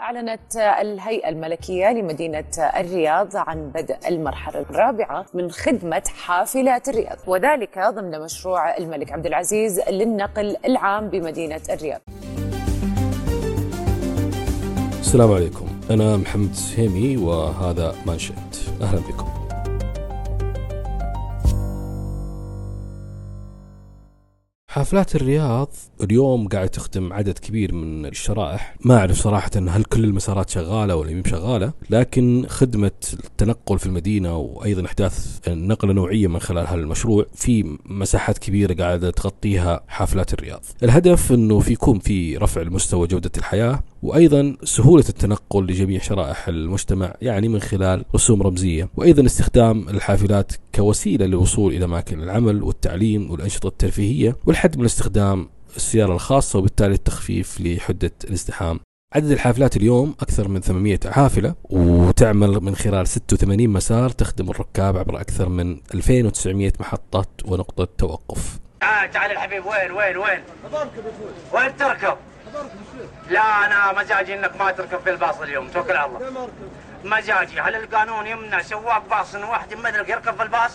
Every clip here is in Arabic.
أعلنت الهيئة الملكية لمدينة الرياض عن بدء المرحلة الرابعة من خدمة حافلات الرياض وذلك ضمن مشروع الملك عبد العزيز للنقل العام بمدينة الرياض. السلام عليكم. أنا محمد السهيمي وهذا مانشيت. أهلا بكم. حافلات الرياض اليوم قاعد تخدم عدد كبير من الشرائح. ما أعرف صراحة هل كل المسارات شغالة ولا مي شغالة لكن خدمة التنقل في المدينة وأيضا إحداث نقلة نوعية من خلال هذا المشروع في مساحات كبيرة قاعدة تغطيها حافلات الرياض. الهدف أنه في يكون في رفع المستوى جودة الحياة وأيضا سهولة التنقل لجميع شرائح المجتمع يعني من خلال رسوم رمزية. وأيضا استخدام الحافلات كوسيلة للوصول إلى اماكن العمل والتعليم والأنشطة الترفيهية والحد من استخدام السيارة الخاصة وبالتالي التخفيف لحدة الازدحام. عدد الحافلات اليوم أكثر من 800 حافلة وتعمل من خلال 86 مسار تخدم الركاب عبر أكثر من 2900 محطة ونقطة توقف. تعال تعال الحبيب وين وين وين؟ وين تركب؟ لا أنا مزاجي إنك ما تركب في الباص اليوم توكل على الله. مزاجي. هل القانون يمنع سواق باص إن واحد يمدرك يركب في الباص؟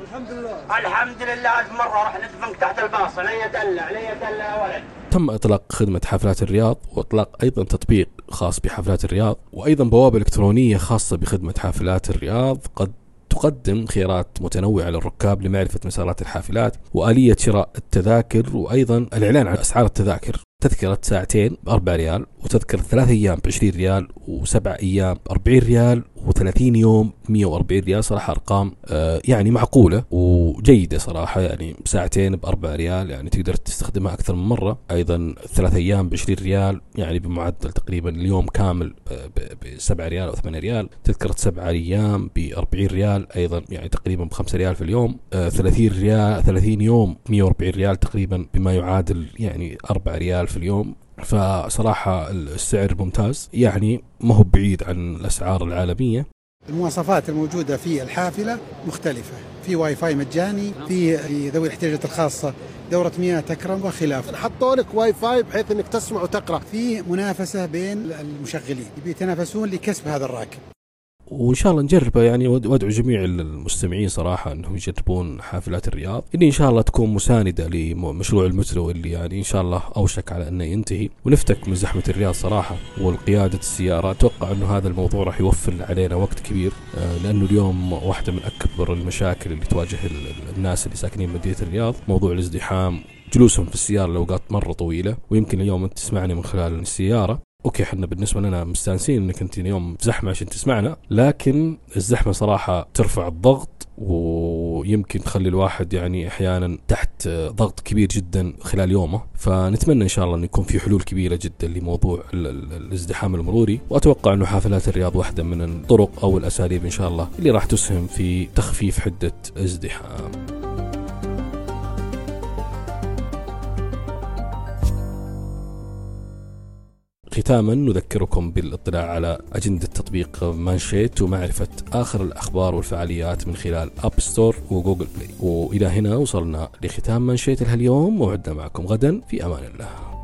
الحمد لله. الحمد لله. ألف مرة راح ندفنك تحت الباص. لا يدلع لا يدلع يا ولد. تم إطلاق خدمة حفلات الرياض وإطلاق أيضا تطبيق خاص بحفلات الرياض وأيضا بوابه إلكترونية خاصة بخدمة حافلات الرياض. قد تقدم خيارات متنوعة للركاب لمعرفة مسارات الحافلات وآلية شراء التذاكر وأيضا الإعلان عن أسعار التذاكر. تذكرة ساعتين ب 4 ريال وتذكرة ثلاث أيام ب 20 ريال وسبع أيام 40 ريال و30 يوم 140 ريال صراحة أرقام آه يعني معقولة وجيدة صراحة يعني ساعتين ب 4 ريال يعني تقدر تستخدمها أكثر من مرة. أيضا ثلاث أيام ب 20 ريال يعني بمعدل تقريبا اليوم كامل ب 7 ريال أو 8 ريال. تذكرة سبع أيام ب 40 ريال أيضا يعني تقريبا ب 5 ريال في اليوم. آه 30 ريال 30 يوم 140 ريال تقريبا بما يعادل يعني 4 ريال في اليوم. فصراحة السعر ممتاز. يعني ما هو بعيد عن الأسعار العالمية. المواصفات الموجودة في الحافلة مختلفة. في واي فاي مجاني في ذوي الاحتياجات الخاصة. دورة مياه تكرم وخلافه حطوا لك واي فاي بحيث إنك تسمع وتقرأ. في منافسة بين المشغلين. بيتنافسون لكسب هذا الراكب. وإن شاء الله نجربه. يعني وأدعو جميع المستمعين صراحة أنهم يجربون حافلات الرياض. اللي إن شاء الله تكون مساندة لمشروع المترو اللي يعني إن شاء الله أوشك على أنه ينتهي. ونفتك من زحمة الرياض صراحة والقيادة السيارة. أتوقع أنه هذا الموضوع راح يوفر علينا وقت كبير آه، لأنه اليوم واحدة من أكبر المشاكل اللي تواجه الناس اللي ساكنين مدينة الرياض. موضوع الازدحام جلوسهم في السيارة لأوقات مرة طويلة. ويمكن اليوم أنت تسمعني من خلال السيارة. أوكي إحنا بالنسبة لنا مستانسين إنك أنت اليوم زحمة عشان تسمعنا لكن الزحمة صراحة ترفع الضغط ويمكن تخلي الواحد يعني أحيانا تحت ضغط كبير جدا خلال يومه. فنتمنى إن شاء الله إن يكون في حلول كبيرة جدا لموضوع الازدحام المروري وأتوقع إنه حافلات الرياض واحدة من الطرق أو الأساليب إن شاء الله اللي راح تسهم في تخفيف حدة ازدحام. ختاما نذكركم بالاطلاع على أجندة تطبيق مانشيت ومعرفة آخر الأخبار والفعاليات من خلال App Store و Google Play وإلى هنا وصلنا لختام مانشيت اليوم موعدنا معكم غدا في أمان الله.